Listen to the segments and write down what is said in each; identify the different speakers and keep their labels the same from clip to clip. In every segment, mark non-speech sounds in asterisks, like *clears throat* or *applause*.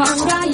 Speaker 1: ما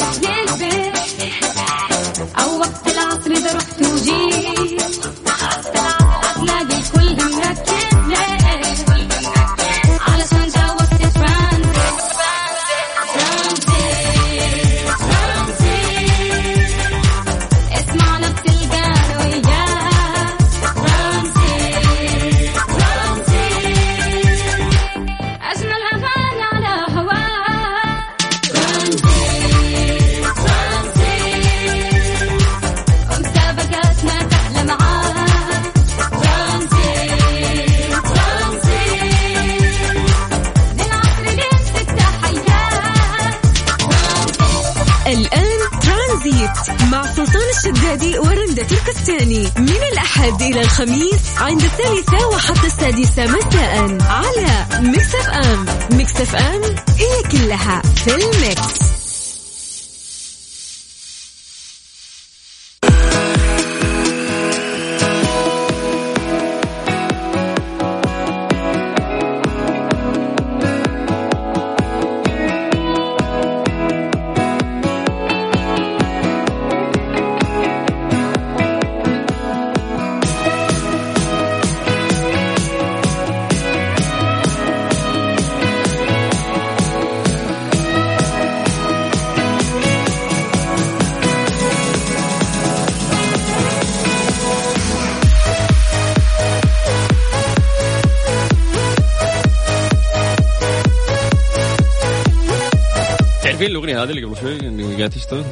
Speaker 2: الاغنيه هذه اللي قبل شوي اللي قاعد تشتغل؟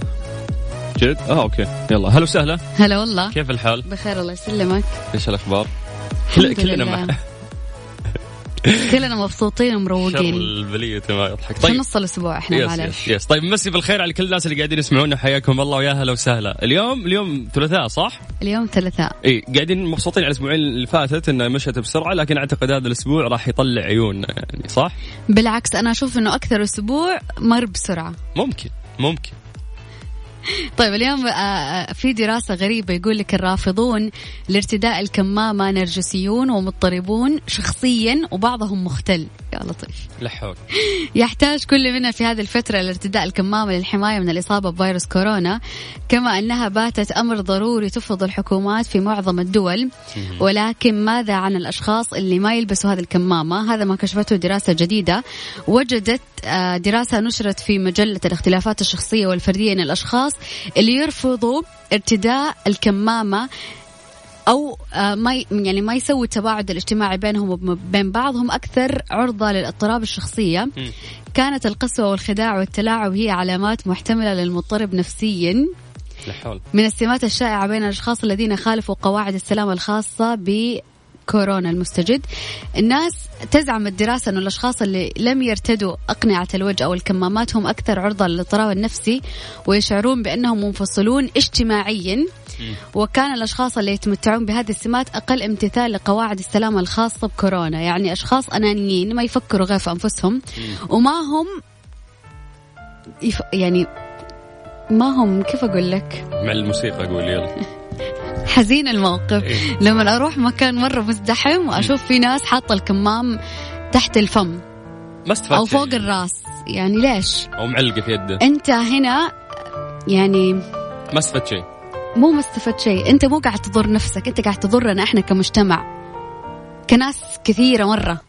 Speaker 2: جد؟ آه okay يلا هلا وسهلا
Speaker 3: هلا والله
Speaker 2: كيف الحال؟
Speaker 3: بخير الله يسلمك
Speaker 2: إيش الأخبار؟
Speaker 3: الحمد
Speaker 2: كلنا. مع
Speaker 3: كلنا مبسوطين ومروقين.
Speaker 2: البلية ما يضحك. طيب.
Speaker 3: نص الأسبوع إحنا؟
Speaker 2: yes
Speaker 3: معلش.
Speaker 2: yes yes. طيب مسي بالخير على كل الناس اللي قاعدين يسمعونا. حياكم الله ويا هلا وسهلا. اليوم اليوم ثلاثاء صح؟
Speaker 3: اليوم ثلاثاء.
Speaker 2: إي قاعدين مبسوطين على الأسبوعين اللي فاتت انها مشت بسرعة لكن أعتقد هذا الأسبوع راح يطلع عيوننا يعني صح؟
Speaker 3: بالعكس أنا أشوف إنه أكثر أسبوع مر بسرعة.
Speaker 2: ممكن ممكن. *laughs*
Speaker 3: طيب اليوم آه، آه، في دراسة غريبة يقول لك الرافضون لارتداء الكمامة نرجسيون ومضطربون شخصيا وبعضهم مختل. يا لطيف.
Speaker 2: لا حول. *laughs*
Speaker 3: يحتاج كل منا في هذه الفترة لارتداء الكمامة للحماية من الإصابة بفيروس كورونا كما أنها باتت أمر ضروري تفرض الحكومات في معظم الدول. ولكن ماذا عن الأشخاص اللي ما يلبسوا هذه الكمامة؟ هذا ما كشفته دراسة جديدة. وجدت آه، دراسة نشرت في مجلة الاختلافات الشخصية والفردية أن الأشخاص اللي يرفضوا ارتداء الكمامة أو آه، ما يعني ما يسوي التباعد الاجتماعي بينهم وبين بعض هم أكثر عرضة للاضطراب الشخصية. كانت القسوة والخداع والتلاعب هي علامات محتملة للمضطرب نفسيا.
Speaker 2: لا حول
Speaker 3: من السمات الشائعة بين الأشخاص الذين خالفوا قواعد السلامه الخاصة ب كورونا المستجد. الناس تزعم الدراسة أن الأشخاص اللي لم يرتدوا أقنعة الوجه أو الكمامات هم أكثر عرضة للاضطراب النفسي ويشعرون بأنهم منفصلون اجتماعيا. وكان الأشخاص اللي يتمتعون بهذه السمات أقل امتثال لقواعد السلامة الخاصة بكورونا. يعني أشخاص أنانيين ما يفكروا غير في أنفسهم. وما هم يف... يعني ما هم كيف أقول لك؟
Speaker 2: مع الموسيقى قول يلا. *laughs*
Speaker 3: حزين الموقف.
Speaker 2: إيه.
Speaker 3: لما أروح مكان مرة مزدحم وأشوف في ناس حاطة الكمام تحت الفم.
Speaker 2: ما استفدت. شيء.
Speaker 3: فوق الراس. يعني ليش؟
Speaker 2: أو معلقة في يده.
Speaker 3: أنت هنا يعني
Speaker 2: ما استفدت شيء.
Speaker 3: مو مستفاد شيء. أنت مو قاعد تضر نفسك. أنت قاعد تضرنا إحنا كمجتمع. كناس كثيرة مرة.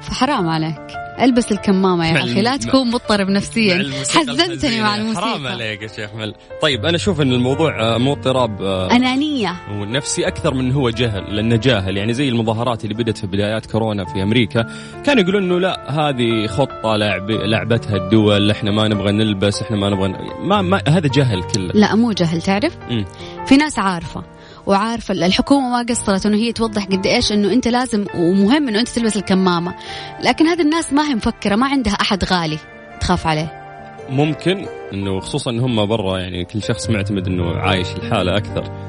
Speaker 3: فحرام عليك. ألبس الكمامة يا أخي لا تكون مضطرب نفسيا. حزنتني. مع الموسيقى.
Speaker 2: حرام عليك يا شيخ مل. طيب أنا أشوف إن الموضوع آه، مو اضطراب آه،
Speaker 3: أنانية.
Speaker 2: ونفسي أكثر من هو جهل لأنه جاهل. يعني زي المظاهرات اللي بدأت في بدايات كورونا في أمريكا كانوا يقولون إنه لا هذه خطة لعب لعبتها الدول إحنا ما نبغى نلبس إحنا ما نبغى ما, ما هذا جهل كله.
Speaker 3: لا مو جهل تعرف؟
Speaker 2: مم.
Speaker 3: في ناس عارفة. وعارفة الحكومة ما قصرت إنه هي توضح قد إيش إنه أنت لازم ومهم إنه أنت تلبس الكمامة. لكن هذه الناس ما هي مفكرة ما عندها أحد غالي تخاف عليه.
Speaker 2: ممكن إنه خصوصا إن هم برا يعني كل شخص معتمد إنه عايش الحالة أكثر.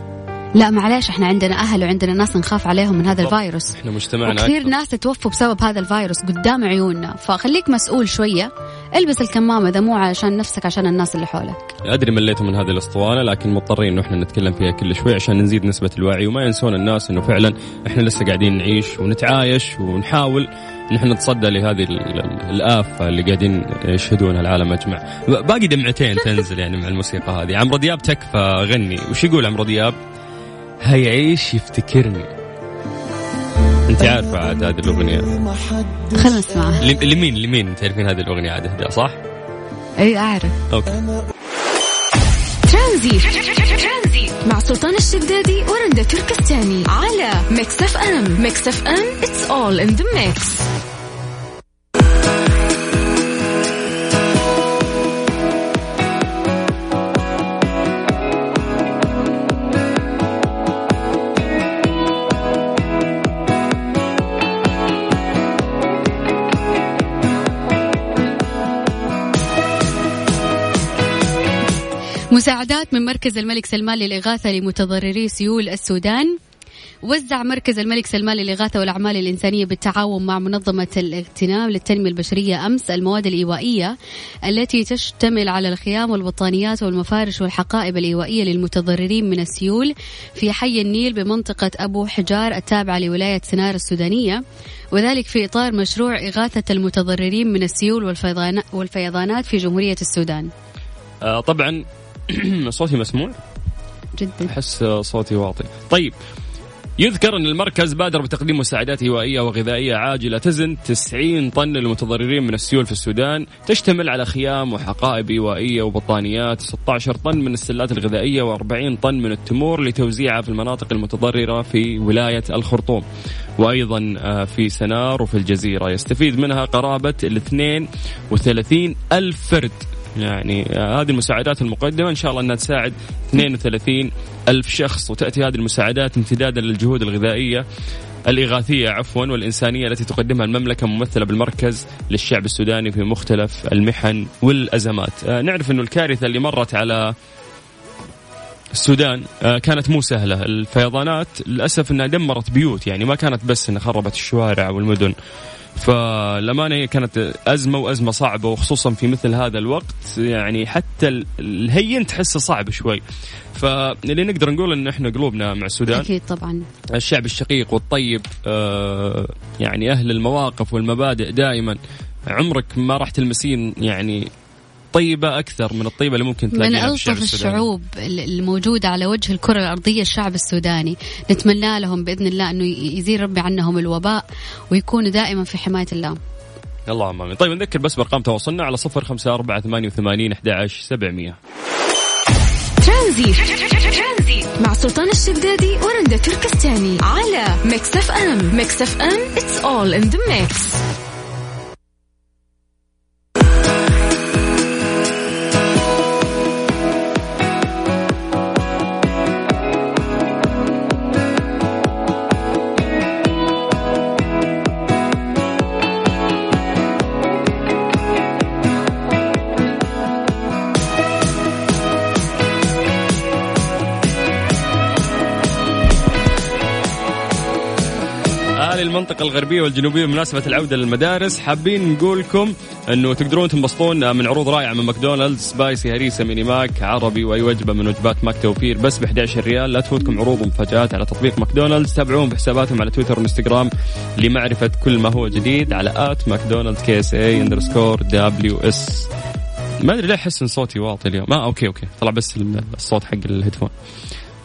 Speaker 3: لا معليش إحنا عندنا أهل وعندنا ناس نخاف عليهم من هذا. الفيروس.
Speaker 2: إحنا مجتمعنا أكثر.
Speaker 3: ناس توفوا بسبب هذا الفيروس قدام عيوننا. فخليك مسؤول شوية. البس الكمامة إذا مو عشان نفسك عشان الناس اللي حولك.
Speaker 2: أدري مليتوا من هذه الأسطوانة لكن مضطرين إنه إحنا نتكلم فيها كل شوي عشان نزيد نسبة الوعي. وما ينسون الناس إنه فعلا إحنا لسه قاعدين نعيش ونتعايش ونحاول نحن نتصدى لهذه ال- ال- الآفة اللي قاعدين يشهدونها العالم أجمع. باقي دمعتين تنزل يعني مع الموسيقى هذه. عمرو دياب تكفى غني. وش يقول عمرو دياب؟ هيعيش يفتكرني. أنت عارفة عاد هذه الأغنية.
Speaker 3: خلنا نسمعها.
Speaker 2: ل- لمين لمين تعرفين هذه الأغنية عاد؟ اهداء صح؟
Speaker 3: أي أعرف.
Speaker 2: أوكي.
Speaker 4: ترانزي. مع سلطان الشدادي ورندا تركستاني على Mix FM. Mix FM it's all in the mix.
Speaker 3: مساعدات من مركز الملك سلمان للإغاثة لمتضرري سيول السودان. وزع مركز الملك سلمان للإغاثة والأعمال الإنسانية بالتعاون مع منظمة الاغتنام للتنمية البشرية أمس المواد الإيوائية التي تشتمل على الخيام والبطانيات والمفارش والحقائب الإيوائية للمتضررين من السيول في حي النيل بمنطقة أبو حجار التابعة لولاية سنار السودانية. وذلك في إطار مشروع إغاثة المتضررين من السيول والفيضان- والفيضانات في جمهورية السودان.
Speaker 2: آه طبعا *clears throat* صوتي مسموع؟
Speaker 3: جدا.
Speaker 2: أحس صوتي واطي. طيب يذكر أن المركز بادر بتقديم مساعدات هوائية وغذائية عاجلة تزن. 90 طن للمتضررين من السيول في السودان. تشتمل على خيام وحقائب إيوائية وبطانيات. 16 طن من السلات الغذائية و40 طن من التمور لتوزيعها في المناطق المتضررة في ولاية الخرطوم. وأيضا آه، في سنار وفي الجزيرة. يستفيد منها قرابة ال 32 ألف فرد. يعني آه، هذه المساعدات المقدمة. إن شاء الله أنها تساعد 32 ألف شخص وتأتي هذه المساعدات امتدادا للجهود الغذائية الإغاثية عفوا والإنسانية التي تقدمها المملكة ممثلة بالمركز للشعب السوداني في مختلف المحن والأزمات. آه، نعرف أنه الكارثة اللي مرت على السودان آه، كانت مو سهلة. الفيضانات للأسف أنها دمرت بيوت يعني ما كانت بس أنها خربت الشوارع والمدن. فالأمانة هي كانت أزمة وأزمة صعبة وخصوصا في مثل هذا الوقت يعني حتى ال- الهين تحسه صعب شوي. فاللي نقدر نقول أن إحنا قلوبنا مع السودان
Speaker 3: أكيد طبعا.
Speaker 2: الشعب الشقيق والطيب آه، يعني أهل المواقف والمبادئ دائما. عمرك ما راح تلمسين يعني طيبة أكثر من الطيبة اللي ممكن
Speaker 3: من
Speaker 2: تلاقيها
Speaker 3: ألطف
Speaker 2: السوداني.
Speaker 3: الشعوب الموجودة على وجه الكرة الأرضية الشعب السوداني. نتمنى لهم بإذن الله أنه يزيل ربي عنهم الوباء ويكونوا دائما في حماية الله.
Speaker 2: اللهم امين طيب نذكر بس بأرقام تواصلنا على صفر خمسة أربعة ثمانية وثمانين أحد عشر سبعمية.
Speaker 4: ترانزي مع سلطان الشدادي ورندا تركستاني على Mix FM. Mix FM it's all in the mix.
Speaker 2: أهل المنطقة الغربية والجنوبية بمناسبة العودة للمدارس حابين نقول لكم أنه تقدرون تنبسطون من عروض رائعة من McDonald's spicy هريسة Mini Mac عربي وأي وجبة من وجبات ماك توفير بس ب 11 ريال لا تفوتكم عروض ومفاجآت على تطبيق ماكدونالدز. تابعوهم بحساباتهم على تويتر وإنستغرام لمعرفة كل ما هو جديد على at McDonald's KSA underscore WS ما أدري ليه أحس إن صوتي واطي اليوم. ما okay okay. طلع بس الصوت حق ال headphone.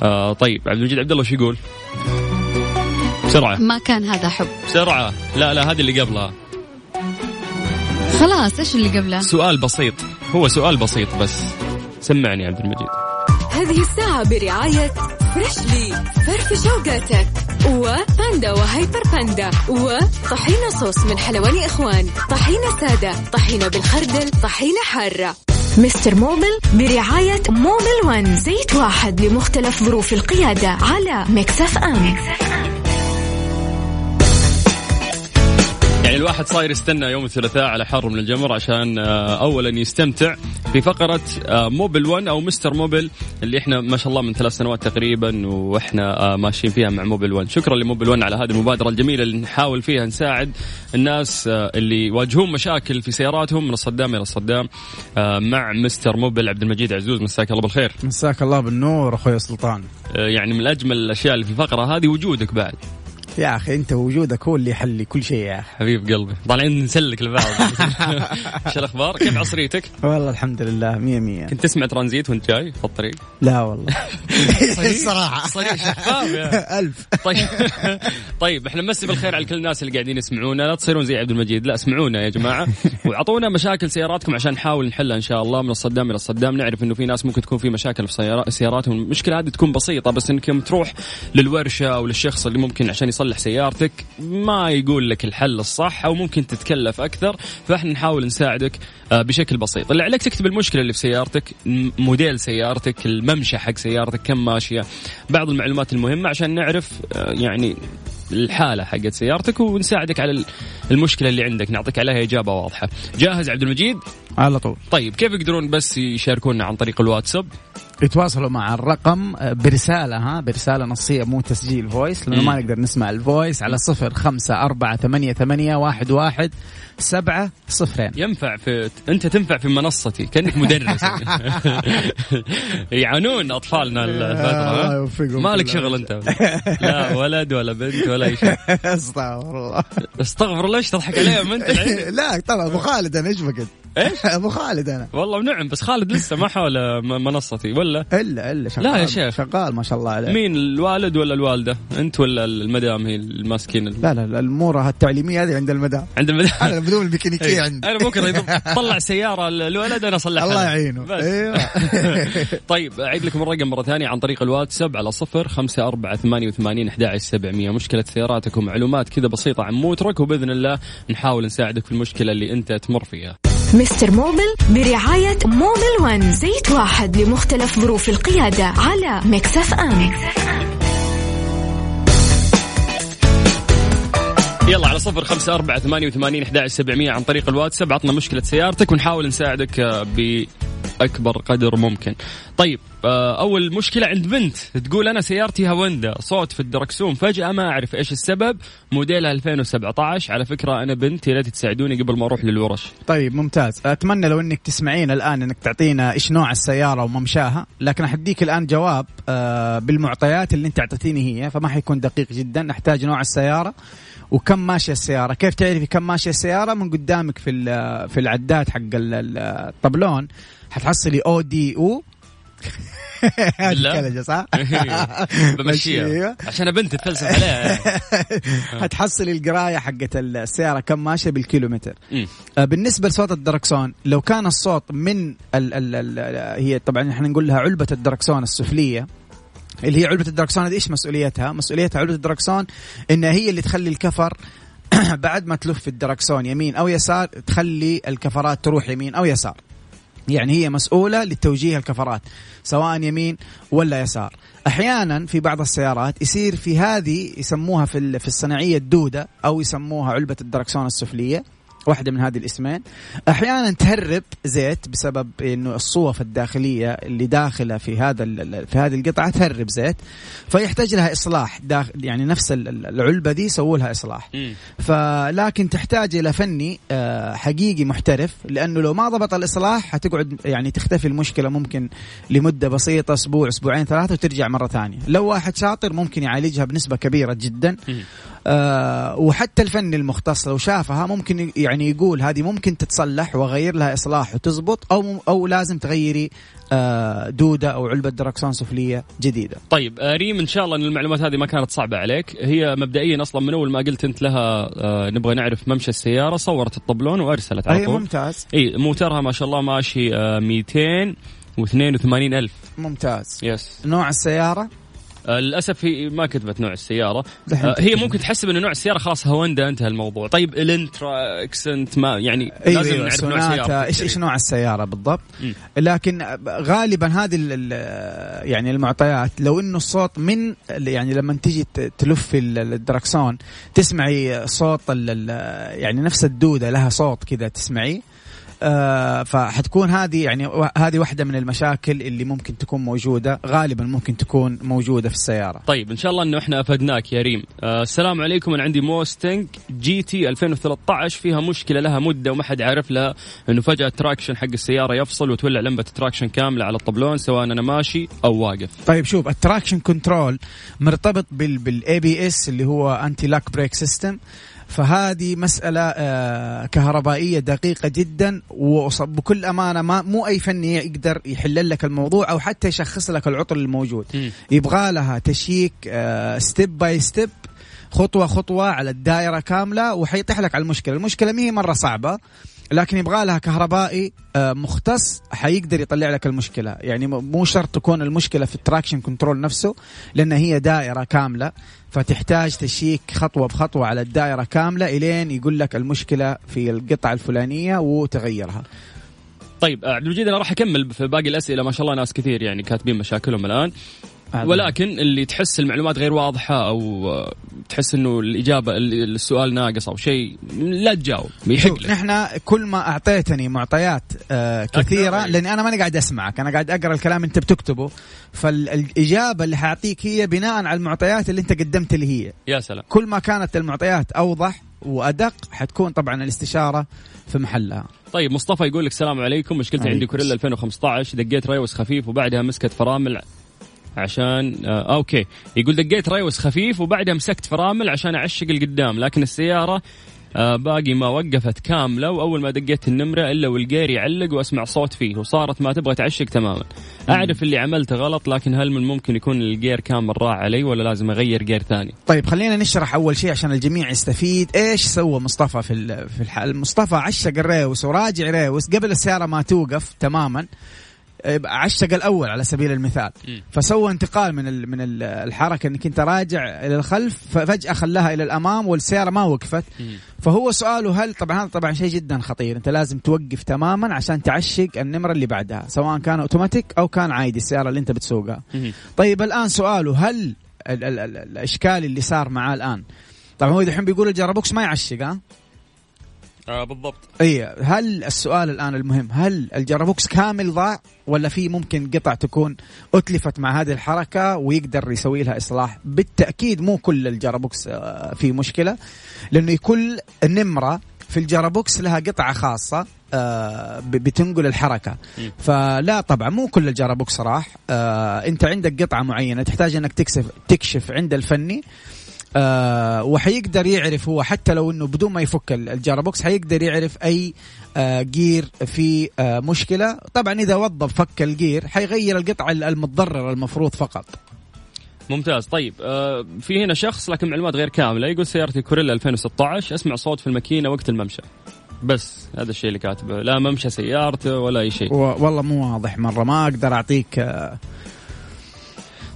Speaker 2: آه طيب عبد المجيد عبد الله وش يقول؟ بسرعة.
Speaker 3: ما كان هذا حب.
Speaker 2: بسرعة. لا لا هذه اللي قبلها.
Speaker 3: خلاص إيش اللي قبله؟
Speaker 2: سؤال بسيط. هو سؤال بسيط بس. سمعني يا عبد المجيد.
Speaker 4: هذه الساعة برعاية فريشلي. فرف شوقاتك. وباندا وهيبر باندا. وطحينة صوص من حلواني إخوان. طحينة سادة. طحينة بالخردل. طحينة حارة. Mister Mobil برعاية Mobil One زيت واحد لمختلف ظروف القيادة على Mix FM.
Speaker 2: يعني الواحد صاير يستنى يوم الثلاثاء على حر من الجمر عشان آه، اولا يستمتع في فقرة آه، Mobil 1 أو Mister Mobil اللي إحنا ما شاء الله من ثلاث سنوات تقريبا وإحنا آه، ماشيين فيها مع Mobil 1 شكرا ل Mobil 1 على هذه المبادرة الجميلة اللي نحاول فيها نساعد الناس اللي يواجهون مشاكل في سياراتهم من الصدام إلى الصدام مع مستر موبل عبد المجيد عزوز. مساك الله بالخير.
Speaker 5: مساك الله بالنور أخوي سلطان.
Speaker 2: يعني من أجمل الأشياء اللي في الفقرة هذه وجودك بعد.
Speaker 5: يا أخي أنت وجودك هو اللي يحلي كل شيء يا أخي.
Speaker 2: حبيب قلبي. طالعين نسلك لبعض إيش *laughs* الأخبار؟ كيف عصريتك؟
Speaker 5: والله الحمد لله مية مية.
Speaker 2: كنت تسمع ترانزيت وأنت جاي في الطريق؟
Speaker 5: لا والله. *laughs* الصراحة
Speaker 2: صريح. شفاف يا. *laughs*
Speaker 5: ألف.
Speaker 2: طيب. طيب إحنا نمسي بالخير على كل الناس اللي قاعدين يسمعونا. لا تصيرون زي عبد المجيد. لا اسمعونا يا جماعة. وأعطونا مشاكل سياراتكم عشان نحاول نحلها إن شاء الله من الصدام إلى الصدام. نعرف إنه في ناس ممكن تكون في مشاكل في سيارا- سياراتهم. المشكلة هذه تكون بسيطة بس إنك يوم تروح للورشة أو للشخص اللي ممكن عشان يصلح سيارتك ما يقول لك الحل الصح أو ممكن تتكلف أكثر فإحنا نحاول نساعدك آه، بشكل بسيط. اللي عليك تكتب المشكلة اللي في سيارتك موديل سيارتك الممشى حق سيارتك كم ماشية بعض المعلومات المهمة عشان نعرف آه، يعني الحالة حقت سيارتك ونساعدك على المشكلة اللي عندك. نعطيك عليها إجابة واضحة. جاهز عبد المجيد؟
Speaker 5: على طول.
Speaker 2: طيب كيف يقدرون بس يشاركونا عن طريق الواتساب؟
Speaker 5: يتواصلوا مع الرقم آه، برسالة ها؟ برسالة نصية مو تسجيل voice لأنه. ما نقدر نسمع ال voice على صفر خمسة أربعة ثمانية ثمانية واحد واحد سبعة صفرين.
Speaker 2: ينفع في أنت تنفع في منصتي كأنك مدرس. *laughs* يعانون
Speaker 5: الله
Speaker 2: ها؟
Speaker 5: يوفقهم
Speaker 2: مالك. شغل أنت؟ لا ولد ولا بنت ولا أي شيء. *laughs*
Speaker 5: أستغفر الله.
Speaker 2: استغفر الله. إيش تضحك عليهم انت الحين؟ *laughs*
Speaker 5: لا طبعا أبو خالد أنا إيش بقد؟
Speaker 2: إيش؟ *laughs*
Speaker 5: أبو خالد أنا
Speaker 2: والله نعم بس خالد لسه ما حول منصتي ولا
Speaker 5: إلا إلا شغال
Speaker 2: لا يا شيخ.
Speaker 5: شغال ما شاء الله عليه
Speaker 2: مين الوالد ولا الوالدة؟ أنت ولا المدام هي الماسكين ال-
Speaker 5: لا لا الأمور التعليمية هذه عند المدام
Speaker 2: عند المدام *laughs*
Speaker 5: أنا بدون الميكانيكيه
Speaker 2: إيه.
Speaker 5: عندي
Speaker 2: أنا بكره *laughs* طلع سيارة الولد أنا أصلحها
Speaker 5: الله
Speaker 2: له.
Speaker 5: يعينه
Speaker 2: بس.
Speaker 5: أيوه
Speaker 2: طيب أعيد لكم الرقم مرة ثانية عن طريق الواتساب على صفر خمسة أربعة ثمانية وثمانين أحد سبعمية مشكلة سياراتك ومعلومات كذا بسيطة عن موترك وبإذن الله نحاول نساعدك في المشكلة اللي أنت تمر فيها
Speaker 4: Mister Mobil برعاية Mobil One. زيت واحد لمختلف ظروف القيادة على Mix FM.
Speaker 2: يلا على صفر خمسة أربعة ثمانية وثمانين أحد سبعمية عن طريق الواتساب. عطنا مشكلة سيارتك ونحاول نساعدك آه، بأكبر قدر ممكن. طيب آه، أول مشكلة عند بنت. تقول أنا سيارتي هوندا صوت في الدركسون. فجأة ما أعرف إيش السبب. موديلها 2017 على فكرة أنا بنت يا ريت تساعدوني قبل ما أروح للورش.
Speaker 5: طيب ممتاز. أتمنى لو إنك تسمعين الآن إنك تعطينا إيش نوع السيارة وممشاها. لكن أحديك الآن جواب آه، بالمعطيات اللي أنت أعطيتيني هي فما حيكون دقيق جدا. نحتاج نوع السيارة. وكم ماشية السيارة؟ كيف تعرفي كم ماشية السيارة؟ من قدامك في في العداد حق ال- ال- الطبلون. حتحصلي أو دي أو. *laughs*
Speaker 2: بالله؟
Speaker 5: صح؟ *laughs*
Speaker 2: بمشيها *laughs*
Speaker 5: مشيها.
Speaker 2: عشان بنت تفلسف عليها
Speaker 5: حتحصلي القراية حقت السيارة كم ماشية بالكيلومتر. آه، بالنسبة لصوت الدركسون لو كان الصوت من ال ال ال هي طبعا إحنا نقول لها علبة الدركسون السفلية اللي هي علبة الدركسون هذه إيش مسؤوليتها؟ مسؤوليتها علبة الدركسون انها هي اللي تخلي الكفر *coughs* بعد ما تلف الدركسون يمين أو يسار تخلي الكفرات تروح يمين أو يسار. يعني هي مسؤولة لتوجيه الكفرات سواء يمين ولا يسار. أحيانا في بعض السيارات يصير في هذه يسموها في, في الصناعية الدودة أو يسموها علبة الدركسون السفلية. واحدة من هذه الاسمين. أحيانا تهرب زيت بسبب إنه الصوف الداخلية اللي داخلة في هذا في هذه القطعة تهرب زيت فيحتاج لها إصلاح. داخل يعني نفس ال- ال- العلبة دي يسووا لها
Speaker 2: إصلاح.
Speaker 5: فلكن تحتاج إلى فني آه، حقيقي محترف لأنه لو ما ضبط الإصلاح حتقعد يعني تختفي المشكلة ممكن لمدة بسيطة أسبوع أسبوعين ثلاثة وترجع مرة ثانية. لو واحد شاطر ممكن يعالجها بنسبة كبيرة جدا. آه وحتى الفني المختص لو شافها ممكن يعني يقول هذه ممكن تتصلح واغير لها إصلاح وتزبط أو أو لازم تغيري آه دودة أو علبة دركسون سفليه جديدة.
Speaker 2: طيب آه، ريم إن شاء الله إن المعلومات هذه ما كانت صعبة عليك. هي مبدئيا أصلا من أول ما قلت أنت لها آه، نبغى نعرف ممشى السيارة صورت الطبلون وأرسلت على
Speaker 5: أي
Speaker 2: طول.
Speaker 5: ممتاز.
Speaker 2: إي موترها ما شاء الله ماشي آه، 282 ألف.
Speaker 5: ممتاز.
Speaker 2: yes.
Speaker 5: نوع
Speaker 2: السيارة؟ للأسف هي ما كتبت نوع
Speaker 5: السيارة.
Speaker 2: آه، هي. ممكن تحسب إنه نوع السيارة خلاص هوندا انتهى الموضوع. طيب الانترا Accent ما يعني
Speaker 5: أيوه
Speaker 2: لازم نعرف نوع السياره
Speaker 5: إيش إيش نوع السيارة بالضبط؟
Speaker 2: مم.
Speaker 5: لكن غالبا هذه يعني المعطيات لو إنه الصوت من يعني لما تيجي ت- تلف ال- الدركسون تسمعي صوت يعني نفس الدودة لها صوت كذا تسمعيه آه فحتكون هذه يعني هذه واحدة من المشاكل اللي ممكن تكون موجودة غالبا ممكن تكون موجودة في السيارة.
Speaker 2: طيب إن شاء الله إنه إحنا أفدناك يا ريم. آه السلام عليكم أنا عندي موستنج GT 2013 فيها مشكلة لها مدة وما حد عارف لها إنه فجأة ال traction حق السيارة يفصل وتولع لمبة traction كاملة على الطبلون سواء أنا ماشي أو واقف.
Speaker 5: طيب شوف ال traction control مرتبط بال بال ABS اللي هو anti-lock brake system فهذه مسألة آه، كهربائية دقيقة جدا وبكل أمانة ما مو أي فني يقدر يحل لك الموضوع أو حتى يشخص لك العطل الموجود. يبغى لها check step by step خطوة خطوة على الدائرة كاملة وحيطيح لك على المشكلة. المشكلة ما هي مرة صعبة لكن يبغى لها كهربائي آه، مختص حيقدر يطلع لك المشكلة. يعني مو شرط تكون المشكلة في ال traction control نفسه لأن هي دائرة كاملة. فتحتاج تشيك خطوة بخطوة على الدائرة كاملة إلين يقول لك المشكلة في القطعة الفلانية وتغيرها.
Speaker 2: طيب آه، عبد المجيد أنا راح أكمل في باقي الأسئلة. ما شاء الله ناس كثير يعني كاتبين مشاكلهم الآن. ولكن اللي تحس المعلومات غير واضحة أو آه، تحس إنه الإجابة ال- السؤال ناقص أو شيء لا تجاوب. يحق لك
Speaker 5: نحن كل ما أعطيتني معطيات آه
Speaker 2: كثيرة.
Speaker 5: لأني أنا ماني قاعد أسمعك. أنا قاعد أقرأ الكلام أنت بتكتبه. فالإجابة اللي حاعطيك هي بناء على المعطيات اللي أنت قدمت لي هي.
Speaker 2: يا سلام.
Speaker 5: كل ما كانت المعطيات أوضح وأدق حتكون طبعا الاستشارة في محلها.
Speaker 2: طيب مصطفى يقول لك السلام عليكم. مشكلتي عندي كوريلا 2015 دقيت ريوس خفيف وبعدها مسكت فرامل. عشان آه okay. يقول دقيت ريوس خفيف وبعدها مسكت فرامل عشان أعشق القدام لكن السيارة آه باقي ما وقفت كاملة وأول ما دقيت النمرة إلا والجير يعلق وأسمع صوت فيه وصارت ما تبغى تعشق تماما. أعرف اللي عملته غلط لكن هل من ممكن يكون الجير كامل راح علي ولا لازم أغير جير ثاني؟
Speaker 5: طيب خلينا نشرح أول شيء عشان الجميع يستفيد. إيش سوى مصطفى في في الحال؟ مصطفى عشق الريوس وراجع ريوس قبل السيارة ما توقف تماما. عشق الأول على سبيل المثال. فسوى انتقال من ال- من ال- الحركة إنك أنت راجع إلى الخلف ففجأة خلاها إلى الأمام والسيارة ما وقفت. فهو سؤاله هل طبعا هذا طبعا شيء جدا خطير. أنت لازم توقف تماما عشان تعشق النمرة اللي بعدها سواء كان أوتوماتيك أو كان عادي السيارة اللي أنت بتسوقها. طيب الآن سؤاله هل ال ال ال الإشكال اللي صار معاه الآن؟ طبعا هو الحين بيقول الجرابوكس ما يعشق ها؟
Speaker 2: آه بالضبط.
Speaker 5: إي هل السؤال الآن المهم هل ال gearbox كامل ضاع ولا في ممكن قطع تكون أتلفت مع هذه الحركة ويقدر يسوي لها إصلاح؟ بالتأكيد مو كل ال gearbox آه، في مشكلة لأنه كل نمرة في ال gearbox لها قطعة خاصة آه، بتنقل الحركة.
Speaker 2: مم.
Speaker 5: فلا طبعا مو كل ال gearbox راح آه، أنت عندك قطعة معينة تحتاج إنك تكشف تكشف عند الفني آه وحيقدر يعرف هو حتى لو إنه بدون ما يفك ال- ال gearbox حيقدر يعرف أي آه gear في آه مشكلة. طبعا إذا وظف فك ال gear حيغير القطعة ال- المتضررة المفروض فقط.
Speaker 2: ممتاز. طيب آه في هنا شخص لكن معلومات غير كاملة يقول سيارتي كورولا 2016 أسمع صوت في الماكينة وقت الممشى. بس هذا الشيء اللي كاتبه. لا ممشى سيارته ولا أي شيء.
Speaker 5: والله مو واضح مرة ما أقدر أعطيك آه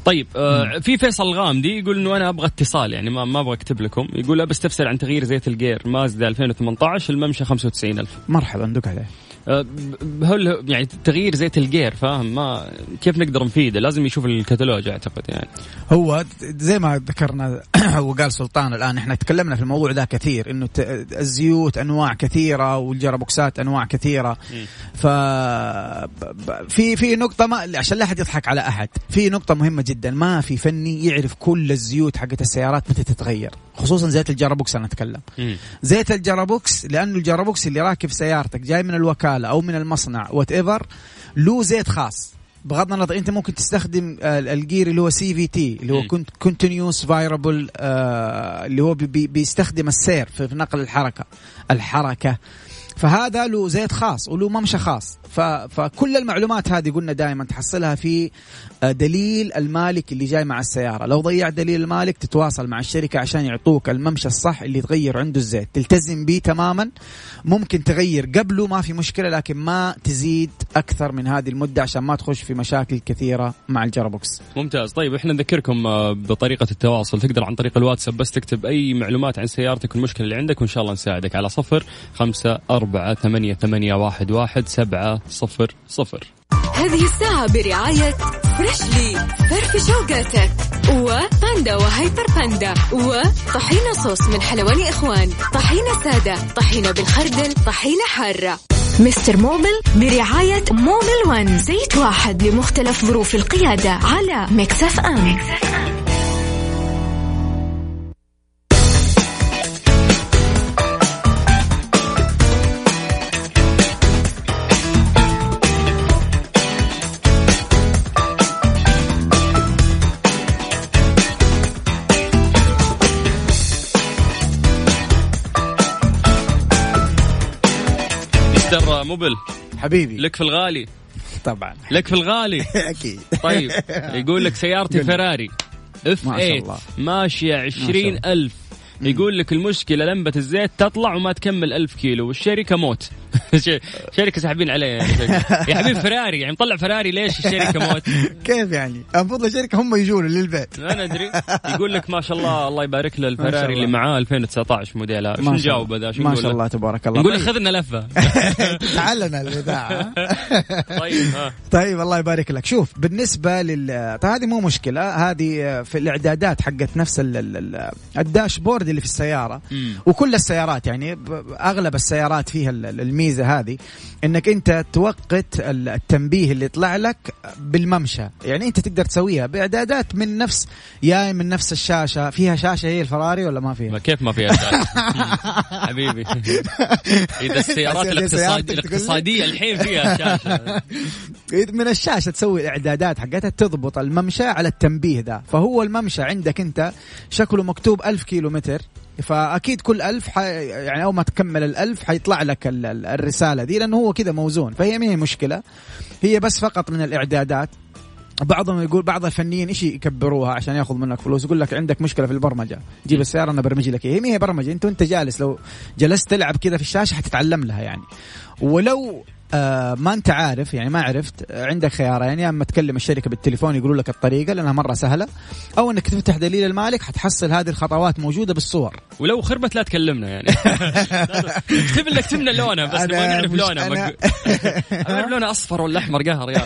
Speaker 2: طيب آه في فيصل الغامدي يقول إنه أنا أبغى اتصال يعني ما ما أبغى أكتب لكم. يقول لا بس تفسر عن تغيير زيت الجير. مازدا 2018 الممشى 95000
Speaker 5: مرحبا دوك عليه.
Speaker 2: هل يعني تغيير زيت الجير فاهم؟ ما كيف نقدر نفيده؟ لازم يشوف الكتالوج أعتقد يعني.
Speaker 5: هو زي ما ذكرنا *clears throat* وقال سلطان الآن إحنا تكلمنا في الموضوع ده كثير إنه الزيوت أنواع كثيرة والجرابوكسات أنواع كثيرة. ف في في نقطة ما عشان لا أحد يضحك على أحد في نقطة مهمة جدا ما في فني يعرف كل الزيوت حقت السيارات متى تتغير. خصوصا زيت ال gearbox أنا
Speaker 2: أتكلم.
Speaker 5: زيت ال gearbox لأنه ال gearbox اللي راكب سيارتك جاي من الوكالة أو من المصنع whatever له زيت خاص بغض النظر أنت ممكن تستخدم آه، ال gear اللي هو CVT اللي هو. continuous variable اللي هو بي بي بيستخدم السير في نقل الحركة الحركة فهذا له زيت خاص وله ممشى خاص. فكل المعلومات هذه قلنا دائما تحصلها في آه، دليل المالك اللي جاي مع السيارة. لو ضيع دليل المالك تتواصل مع الشركة عشان يعطوك الممشى الصح اللي تغير عنده الزيت. تلتزم به تماما. ممكن تغير قبله ما في مشكلة لكن ما تزيد أكثر من هذه المدة عشان ما تخش في مشاكل كثيرة مع الجرابوكس.
Speaker 2: ممتاز. طيب إحنا نذكركم آه، بطريقة التواصل. تقدر عن طريق الواتساب بس تكتب أي معلومات عن سيارتك والمشكلة اللي عندك وإن شاء الله نساعدك. على صفر خمسة أربعة ثمانية, ثمانية واحد, واحد سبعة صفر صفر.
Speaker 4: هذه الساعة برعاية فريشلي فرف شوقاتك. وباندا وهيبر باندا. وطحينة صوص من حلواني إخوان. طحينة سادة. طحينة بالخردل. طحينة حارة. مستر موبل برعاية موبل ون زيت واحد لمختلف ظروف القيادة على مكسف أم.
Speaker 2: مستر موبل
Speaker 5: حبيبي.
Speaker 2: لك في الغالي.
Speaker 5: طبعا.
Speaker 2: لك في الغالي. *laughs*
Speaker 5: أكيد.
Speaker 2: طيب يقول لك سيارتي. فراري اف
Speaker 5: ما شاء
Speaker 2: 8
Speaker 5: الله.
Speaker 2: ماشية عشرين ألف. يقول لك المشكلة لمبة الزيت تطلع وما تكمل ألف كيلو والشركة موت. *laughs* ش- شركة ساحبين عليها يعني. يا حبيبي فراري يعني مطلع فراري ليش الشركة موت؟ *laughs*
Speaker 5: كيف يعني؟ المفروض الشركة هم يجوا له للبيت
Speaker 2: ما ندري يقول لك ما شاء الله الله يبارك له الفراري. اللي معاه 2019 موديلها شو
Speaker 5: ما شاء
Speaker 2: نجاوب
Speaker 5: الله.
Speaker 2: ذا؟ شو
Speaker 5: ما شاء
Speaker 2: له؟
Speaker 5: الله تبارك الله.
Speaker 2: نقول له
Speaker 5: طيب.
Speaker 2: خذنا لفة. *laughs*
Speaker 5: تعلنا الاذاعه
Speaker 2: طيب ها.
Speaker 5: طيب الله يبارك لك. شوف بالنسبة لل طيب هذه مو مشكلة. هذه في الإعدادات حقت نفس ال... الداشبورد اللي في السيارة.
Speaker 2: مم.
Speaker 5: وكل السيارات يعني ب- أغلب السيارات فيها ال- الميزة هذه إنك أنت توقت ال- التنبيه اللي يطلع لك بالممشى. يعني أنت تقدر تسويها بإعدادات من نفس يا من نفس الشاشة. فيها شاشة هي الفراري ولا ما فيها؟
Speaker 2: ما كيف ما فيها شاشة؟ *laughs* حبيبي. *laughs* إذا السيارات الاقتصاد... الاقتصادية الحين فيها شاشة. *laughs*
Speaker 5: من الشاشة تسوي الإعدادات حقتها تضبط الممشى على التنبيه ذا. فهو الممشى عندك أنت شكله مكتوب ألف كيلو متر فأكيد كل ألف ح... يعني أول ما تكمل الألف حيطلع لك ال... ال- الرسالة دي لأنه هو كذا موزون. فهي ما هي مشكلة. هي بس فقط من الإعدادات. بعضهم يقول بعض الفنيين إيش يكبروها عشان يأخذ منك فلوس؟ يقول لك عندك مشكلة في البرمجة. جيب السيارة أنا برمج لك هي ما هي برمجة. أنت وأنت جالس لو جلست تلعب كذا في الشاشة حتتعلم لها يعني. ولو آه ما انت عارف يعني ما عرفت عندك خيارين يعني يا اما تكلم الشركة بالتليفون يقولوا لك الطريقة لأنها مرة سهلة أو إنك تفتح دليل المالك حتحصل هذه الخطوات موجودة بالصور.
Speaker 2: ولو خربت لا تكلمنا يعني. اكتب لك تمنى لونها بس نبغى نعرف لونها
Speaker 5: أنا-
Speaker 2: نعرف *laughs* لونها أصفر ولا أحمر قهر يا.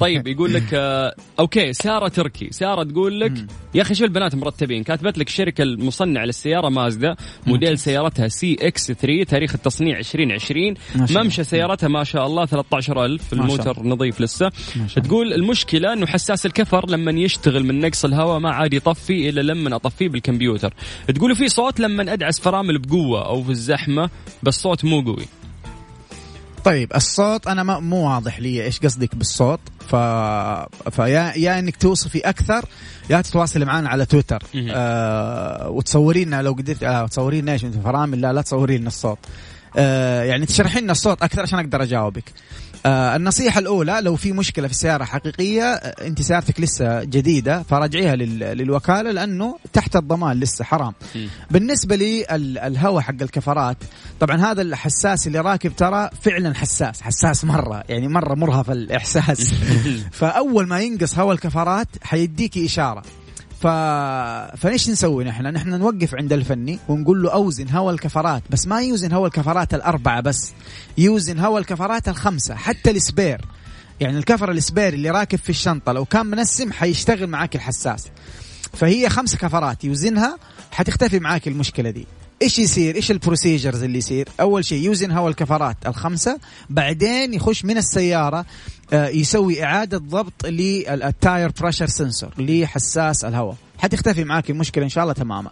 Speaker 2: طيب يقول لك آه، okay سارة تركي. سارة تقول لك يا أخي شو البنات مرتبين؟ كاتبت لك الشركة المصنعة للسيارة مازدا موديل سيارتها CX 3 تاريخ التصنيع 2020
Speaker 5: ما شاء الله.
Speaker 2: ممشى سيارتها ما شاء الله 13000
Speaker 5: ما شاء
Speaker 2: الموتر نظيف لسه.
Speaker 5: شاء.
Speaker 2: تقول المشكلة إنه حساس الكفر لما يشتغل من نقص الهواء ما عاد يطفي إلا لما أطفيه بالكمبيوتر. تقول في صوت لما أدعس فرامل بقوة أو في الزحمة بس صوت مو قوي.
Speaker 5: طيب الصوت أنا ما مو واضح لي إيش قصدك بالصوت ف فيا يا إنك توصفي أكثر يا تتواصلي معنا على تويتر. آه وتصوري لنا لو قدرت آه تصوري لنا إيش أنت فرامل؟ لا لا تصوري لنا الصوت. يعني تشرحي لنا الصوت أكثر عشان أقدر أجاوبك. آه النصيحة الأولى لو في مشكلة في السيارة حقيقية آه، أنت سيارتك لسه جديدة فراجعيها لل- للوكالة لأنه تحت الضمان لسه حرام.
Speaker 2: مم.
Speaker 5: بالنسبة للهواء حق الكفرات طبعا هذا الحساس اللي راكب ترى فعلا حساس حساس مرة يعني مرة مرهف الإحساس. *laughs* فأول ما ينقص هواء الكفرات حيديكي إشارة. ف... فايش نسوي نحن؟ نحن نوقف عند الفني ونقول له أوزن هواء الكفرات بس ما يوزن هواء الكفرات الأربعة بس يوزن هواء الكفرات الخمسة حتى السبير. يعني الكفر السبير اللي راكب في الشنطة لو كان منسم حيشتغل معاك الحساس. فهي خمس كفرات يوزنها حتختفي معاك المشكلة دي. إيش يصير؟ إيش ال procedures اللي يصير؟ أول شيء يوزن هواء الكفرات الخمسة بعدين يخش من السيارة آه، يسوي إعادة ضبط لل tire pressure sensor لحساس الهواء حتختفي معاك المشكلة إن شاء الله تماما.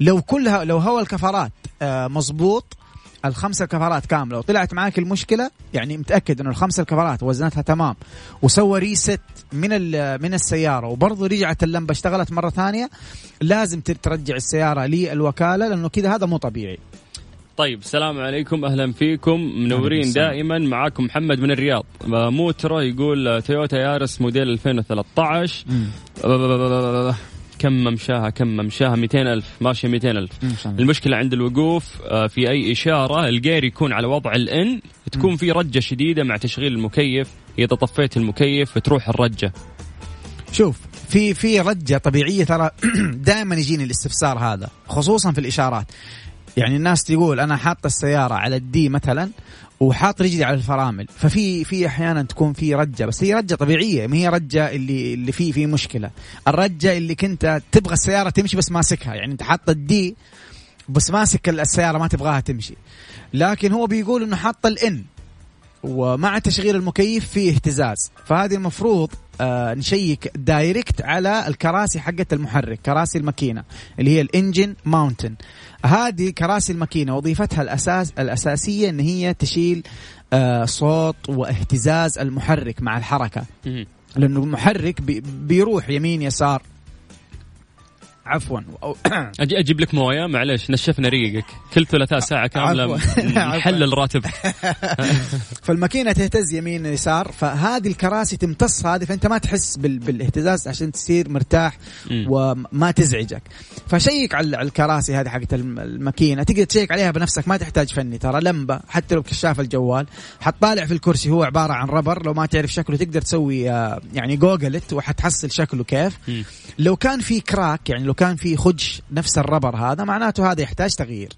Speaker 5: لو كلها لو هواء الكفرات آه، مظبوط الخمسة كفرات كاملة وطلعت معاك المشكلة يعني متأكد إنه الخمسة الكفرات وزنتها تمام. وسوى reset من ال- من السيارة وبرضه رجعت اللمبة اشتغلت مرة ثانية. لازم تر- ترجع السيارة للوكالة لأنه كذا هذا مو طبيعي.
Speaker 2: طيب السلام عليكم أهلا فيكم. منورين. دائما معاكم محمد من الرياض. آه، موترو يقول آه، تويوتا يارس موديل 2013 آه، كم ممشاها كم ممشاها؟ 200 ألف ماشية 200 ألف. المشكلة عند الوقوف آه، في أي إشارة ال gear يكون على وضع ال N تكون في رجة شديدة مع تشغيل المكيف إذا طفيت المكيف تروح الرجة.
Speaker 5: شوف في في رجة طبيعية ترى *clears throat* دائما يجيني الاستفسار هذا خصوصا في الإشارات. يعني الناس تقول أنا حاط السيارة على ال D مثلا وحاط رجلي على الفرامل. ففي في أحيانا تكون في رجة بس هي رجة طبيعية ما هي رجة اللي اللي فيه في مشكلة. الرجة اللي كنت تبغى السيارة تمشي بس ماسكها يعني أنت حاط ال D بس ماسك السيارة ما تبغاها تمشي. لكن هو بيقول إنه حاط ال N ومع تشغيل المكيف في اهتزاز. فهذه المفروض آه نشيك direct على الكراسي حقت المحرك كراسي الماكينة اللي هي ال engine mounting هذه كراسي الماكينة وظيفتها الاساس الأساسية إن هي تشيل آه صوت واهتزاز المحرك مع
Speaker 2: الحركة.
Speaker 5: لأنه المحرك بي بيروح يمين يسار عفوا. *coughs*
Speaker 2: أجي أجيب لك موية؟ معلش نشفنا ريقك. كل ثلاثاء ساعة
Speaker 5: كاملة. *laughs*
Speaker 2: نحلل راتب *laughs* *laughs*
Speaker 5: فالماكينة تهتز يمين يسار فهذه الكراسي تمتص هذه فأنت ما تحس بال... بالاهتزاز عشان تصير مرتاح. وما تزعجك. فشيك على الكراسي هذه حقت الم- الماكينة. تقدر تشيك عليها بنفسك ما تحتاج فني. ترى لمبة حتى لو كشاف الجوال. حتطالع في الكرسي هو عبارة عن ربر. لو ما تعرف شكله تقدر تسوي آه، يعني جوجلت وحتحصل شكله كيف. لو كان في crack يعني لو كان في خدش نفس ال rubber هذا معناته هذا يحتاج تغيير.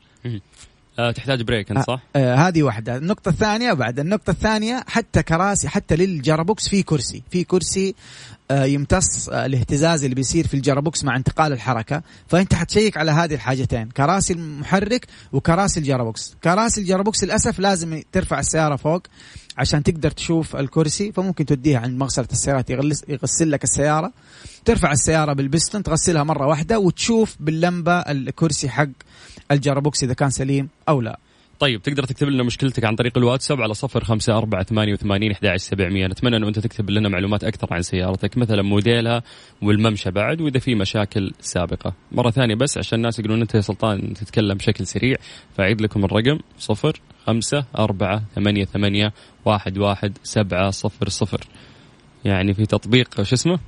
Speaker 2: آه تحتاج break أنت صح؟
Speaker 5: آه هذه واحدة. النقطة الثانية بعد النقطة الثانية حتى كراسي حتى لل gearbox في كرسي. في كرسي آه يمتص آه الاهتزاز اللي بيصير في ال gearbox مع انتقال الحركة. فأنت حتشيك على هذه الحاجتين كراسي المحرك وكراسي ال gearbox. كراسي ال gearbox للأسف لازم ترفع السيارة فوق عشان تقدر تشوف الكرسي فممكن توديها عند مغسلة السيارات يغلس يغسل لك السيارة. ترفع السيارة بالبستن تغسلها مرة واحدة وتشوف باللمبة الكرسي حق الجرابوكس إذا كان سليم أو لا.
Speaker 2: طيب تقدر تكتب لنا مشكلتك عن طريق الواتساب على صفر خمسة أربعة ثمانية وثمانين أحد سبعمية. نتمنى أنه أنت تكتب لنا معلومات أكثر عن سيارتك مثلا موديلها والممشى بعد وإذا في مشاكل سابقة. مرة ثانية بس عشان الناس يقولون أنت يا سلطان تتكلم بشكل سريع فأعيد لكم الرقم صفر خمسة أربعة ثمانية ثمانية واحد واحد سبعة صفر صفر. يعني في تطبيق شو اسمه؟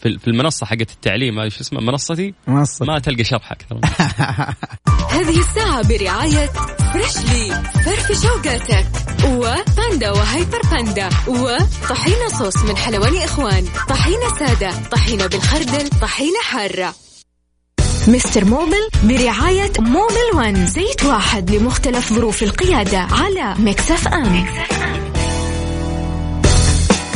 Speaker 2: في المنصة حقت التعليم شو اسمه؟ منصتي؟
Speaker 5: منصة.
Speaker 2: ما تلقى شرح أكثر. *laughs*
Speaker 4: هذه الساعة برعاية فريشلي فرفش اوقاتك وباندا وهيبر باندا. وطحينة صوص من حلواني إخوان. طحينة سادة. طحينة بالخردل. طحينة حارة. مستر موبل برعاية موبل ون زيت واحد لمختلف ظروف القيادة على Mix FM.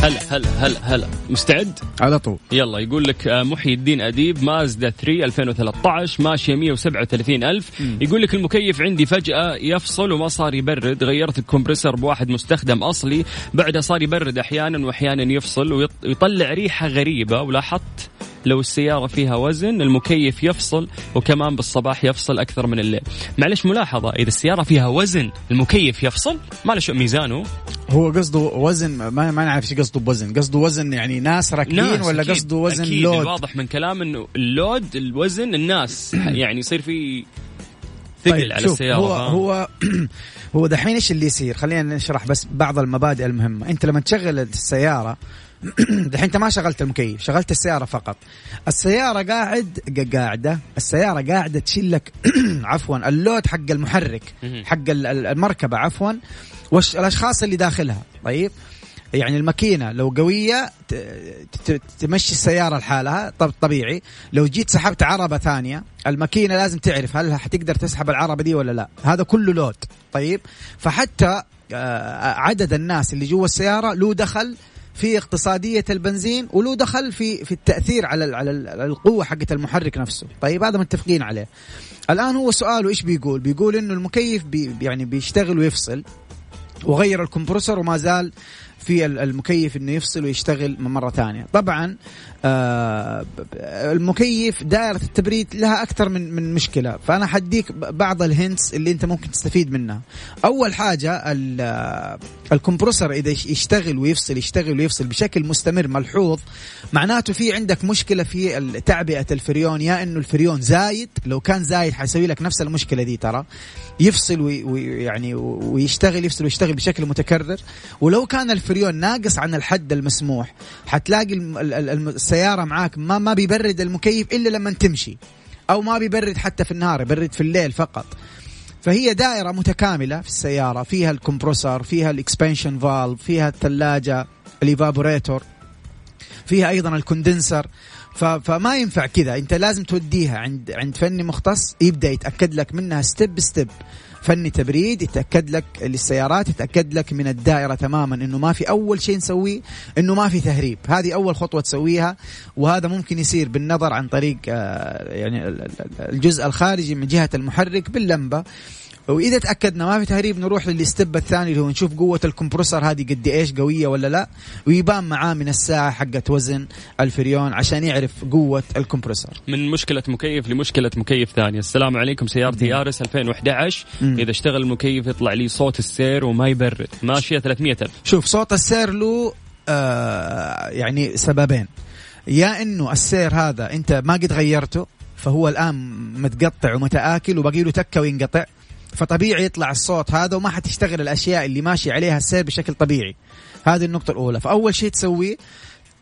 Speaker 2: هلا هلا هلا هلا. مستعد؟
Speaker 5: على طول.
Speaker 2: يلا يقول لك آه، محي الدين أديب مازدا 3 2013 ماشية 137 ألف. يقول لك المكيف عندي فجأة يفصل وما صار يبرد غيرت الكمبرسر بواحد مستخدم أصلي بعدها صار يبرد أحيانا وأحيانا يفصل ويط- ويطلع ريحة غريبة ولاحظت لو السيارة فيها وزن المكيف يفصل وكمان بالصباح يفصل أكثر من الليل. معلش ملاحظة إذا السيارة فيها وزن المكيف يفصل ما له شو ميزانه.
Speaker 5: هو قصده وزن ما, ما نعرف إيش قصده بوزن. قصده وزن يعني ناس راكبين
Speaker 2: ناس
Speaker 5: ولا. قصده وزن
Speaker 2: أكيد.
Speaker 5: لود؟
Speaker 2: الواضح من كلام إنه اللود الوزن الناس. *clears throat* يعني يصير في ثقل على
Speaker 5: شوف،
Speaker 2: السيارة
Speaker 5: هو
Speaker 2: فاهم؟
Speaker 5: هو *clears throat* هو دحين إيش اللي يصير؟ خلينا نشرح بس بعض المبادئ المهمة. أنت لما تشغل السيارة *coughs* دحين انت ما شغلت المكيف شغلت السيارة فقط. السيارة قاعد قا- قاعدة. السيارة قاعدة تشيل لك *coughs* عفوا اللود حق المحرك. حق ال- ال- المركبة عفوا والاشخاص اللي داخلها. طيب؟ يعني الماكينة لو قوية تمشي السيارة لحالها طب طبيعي. لو جيت سحبت عربة ثانية الماكينة لازم تعرف هل حتقدر تسحب العربة دي ولا لا. هذا كله لود. طيب؟ فحتى آه، عدد الناس اللي جوا السيارة له دخل في اقتصادية البنزين وله دخل في في التأثير على على ال- على القوة حقت المحرك نفسه. طيب هذا متفقين عليه. الآن هو سؤاله إيش بيقول؟ بيقول إنه المكيف بي يعني بيشتغل ويفصل وغير ال compressor وما زال في ال- المكيف إنه يفصل ويشتغل مرة ثانية. طبعا المكيف دائرة التبريد لها أكثر من من مشكلة. فأنا حديك بعض ال hints اللي أنت ممكن تستفيد منها. أول حاجة ال- آه، ال compressor إذا يش- يشتغل ويفصل يشتغل ويفصل بشكل مستمر ملحوظ معناته في عندك مشكلة في تعبئة الفريون. يا إنه الفريون زايد لو كان زايد حيسوي لك نفس المشكلة دي ترى. يفصل وي- ويعني ويشتغل يفصل ويشتغل بشكل متكرر. ولو كان الفريون ناقص عن الحد المسموح حتلاقي السياره معاك ما ما بيبرد المكيف إلا لما تمشي. أو ما بيبرد حتى في النهار يبرد في الليل فقط. فهي دائرة متكاملة في السيارة فيها ال compressor فيها ال expansion valve فيها الثلاجة ال evaporator فيها أيضا ال condenser. فما ينفع كذا أنت لازم توديها عند عند فني مختص يبدأ يتأكد لك منها step step فني تبريد يتأكد لك للسيارات يتأكد لك من الدائرة تماما إنه ما في أول شيء نسويه إنه ما في تهريب. هذه أول خطوة تسويها وهذا ممكن يصير بالنظر عن طريق آه، يعني ال- ال- الجزء الخارجي من جهة المحرك باللمبة. وإذا تأكدنا ما في تهريب نروح للستب الثاني اللي هو نشوف قوة الكمبرسور هذه قد إيش قوية ولا لا. ويبان معاه من الساعة حقت وزن الفريون عشان يعرف قوة الكمبرسور
Speaker 2: من مشكلة مكيف لمشكلة مكيف ثانية. السلام عليكم سيارتي يارس 2011
Speaker 5: مم.
Speaker 2: إذا اشتغل المكيف يطلع لي صوت السير وما يبرد. ماشية 300 ألف.
Speaker 5: شوف صوت السير له آه يعني سببين. يا إنه السير هذا أنت ما قد غيرته فهو الآن متقطع ومتآكل وباقي له تكة وينقطع فطبيعي يطلع الصوت هذا وما حتشتغل الأشياء اللي ماشي عليها السير بشكل طبيعي. هذه النقطة الأولى. فأول شيء تسويه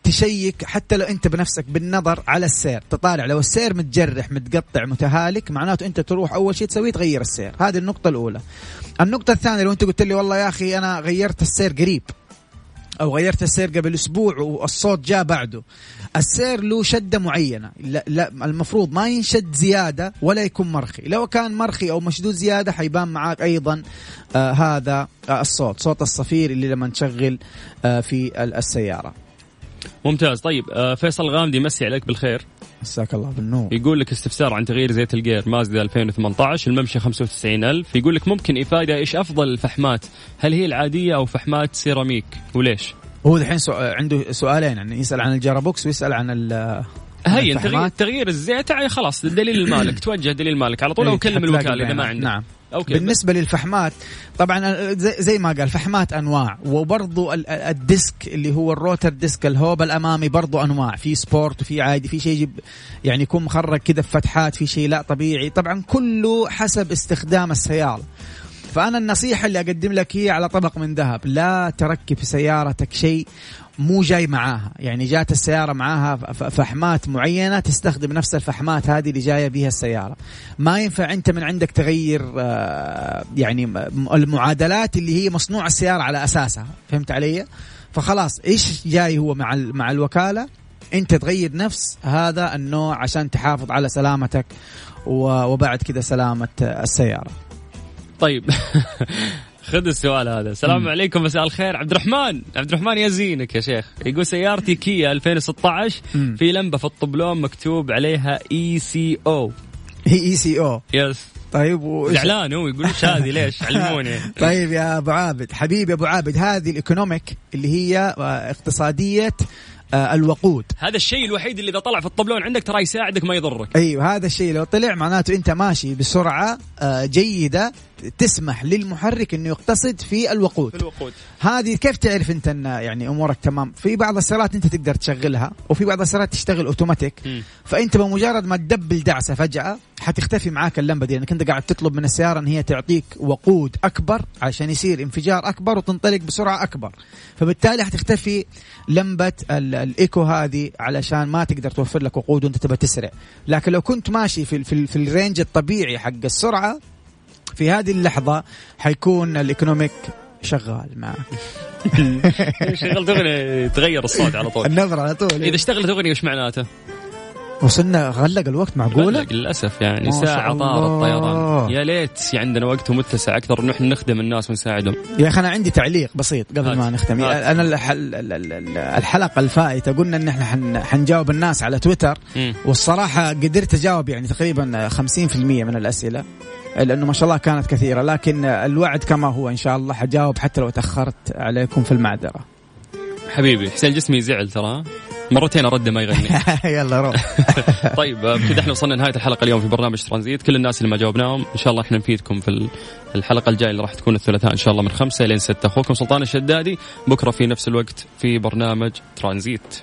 Speaker 5: تشيك حتى لو انت بنفسك بالنظر على السير. تطالع. لو السير متجرح متقطع متهالك معناته انت تروح أول شيء تسويه تغير السير. هذه النقطة الأولى. النقطة الثانية لو انت قلت لي والله يا أخي أنا غيرت السير قريب أو غيرت السير قبل أسبوع والصوت جاء بعده السير له شدة معينة. لا, لا المفروض ما ينشد زيادة ولا يكون مرخي. لو كان مرخي أو مشدود زيادة حيبان معاك أيضا آه هذا آه الصوت صوت الصفير اللي لما تشغل آه في ال- السيارة.
Speaker 2: ممتاز. طيب آه، فيصل غامدي يمسي عليك بالخير.
Speaker 5: مساك الله بالنور.
Speaker 2: يقول لك استفسار عن تغيير زيت الجير مازدا 2018 الممشى 95000 يقول لك ممكن إفادة إيش أفضل الفحمات؟ هل هي العادية أو فحمات سيراميك؟ وليش؟
Speaker 5: هو الحين. عنده سؤالين يعني يسأل عن ال gearbox ويسأل عن ال
Speaker 2: هي تغيير. تغيير الزيت يعني خلاص دليل المالك *coughs* توجه دليل المالك. على طول أو
Speaker 5: إيه،
Speaker 2: كلم الوكالة إذا ما. عندك.
Speaker 5: نعم.
Speaker 2: okay.
Speaker 5: بالنسبة للفحمات طبعا زي, زي ما قال فحمات أنواع وبرضو ال- ال- ال disc اللي هو ال rotor disc ال hub الأمامي برضو أنواع في sport وفي عادي في شيء يجيب يعني يكون مخرج كذا بفتحات في شيء لا طبيعي طبعا كله حسب استخدام السيارة. فأنا النصيحة اللي أقدم لك هي على طبق من ذهب لا تركب في سيارتك شيء مو جاي معاها. يعني جات السيارة معاها فحمات معينة تستخدم نفس الفحمات هذه اللي جاية بها السيارة. ما ينفع أنت من عندك تغير آه، يعني المعادلات اللي هي مصنوع السيارة على أساسها. فهمت علي؟ فخلاص إيش جاي هو مع مع الوكالة؟ أنت تغير نفس هذا النوع عشان تحافظ على سلامتك وبعد كده سلامة السيارة.
Speaker 2: طيب *laughs* *laughs* خذ السؤال هذا. السلام. عليكم مساء الخير. عبد الرحمن عبد الرحمن يا زينك يا شيخ. يقول سيارتي كيا 2016
Speaker 5: مم.
Speaker 2: في لمبة في الطبلون مكتوب عليها اي سي أو
Speaker 5: هي E C O
Speaker 2: yes
Speaker 5: طيب وإيش-
Speaker 2: زعلان هو يقول إيش هذه؟ ليش؟ *laughs* علموني.
Speaker 5: طيب يا أبو عابد. حبيبي أبو عابد هذه ال economic اللي هي آه، اقتصادية آه، الوقود.
Speaker 2: هذا الشيء الوحيد اللي إذا طلع في الطبلون عندك ترى يساعدك ما يضرك.
Speaker 5: أيوه هذا الشيء لو طلع معناته أنت ماشي بسرعة آه، جيدة تسمح للمحرك إنه يقتصد في الوقود.
Speaker 2: الوقود.
Speaker 5: هذه كيف تعرف أنت أن يعني أمورك تمام؟ في بعض السيارات أنت تقدر تشغلها وفي بعض السيارات تشتغل أوتوماتيك.
Speaker 2: مم.
Speaker 5: فأنت بمجرد ما تدبل دعسة فجأة حتختفي معاك اللمبة دي لأنك أنت قاعد تطلب من السيارة أن هي تعطيك وقود أكبر عشان يصير انفجار أكبر وتنطلق بسرعة أكبر. فبالتالي حتختفي لمبة ال- ال eco هذه علشان ما تقدر توفر لك وقود وأنت تبى تسرع. لكن لو كنت ماشي في في, في ال range الطبيعي حق السرعة في هذه اللحظة حيكون ال economic شغال معك *laughs*
Speaker 2: شغلت اغنيه يتغير الصوت على طول
Speaker 5: النظرة على طول
Speaker 2: إذا اشتغلت أغنية وش معناته؟
Speaker 5: وصلنا غلق الوقت معقولة
Speaker 2: غلق للأسف يعني ساعة طار. الطيران يا ليت عندنا وقت ومتسع أكثر انه إحنا نخدم الناس ونساعدهم
Speaker 5: يا أخي أنا عندي تعليق بسيط قبل
Speaker 2: هات.
Speaker 5: ما نختم
Speaker 2: هات.
Speaker 5: أنا الح- ال- ال- ال- الحلقة الفائتة قلنا إن إحنا حن- حنجاوب الناس على تويتر
Speaker 2: مم.
Speaker 5: والصراحة قدرت أجاوب يعني تقريبا 50% من الأسئلة لأنه ما شاء الله كانت كثيرة لكن الوعد كما هو إن شاء الله حجاوب حتى لو تأخرت عليكم في المعذرة.
Speaker 2: حبيبي حسين جسمي زعل ترى. مرتين أرد ما يغني. *laughs*
Speaker 5: يلا روح. *laughs*
Speaker 2: طيب بكذا إحنا وصلنا نهايه الحلقة اليوم في برنامج ترانزيت. كل الناس اللي ما جاوبناهم إن شاء الله إحنا نفيدكم في ال- الحلقة الجاية اللي راح تكون الثلاثاء إن شاء الله من خمسة لين ستة. أخوكم سلطان الشدادي بكرة في نفس الوقت في برنامج ترانزيت.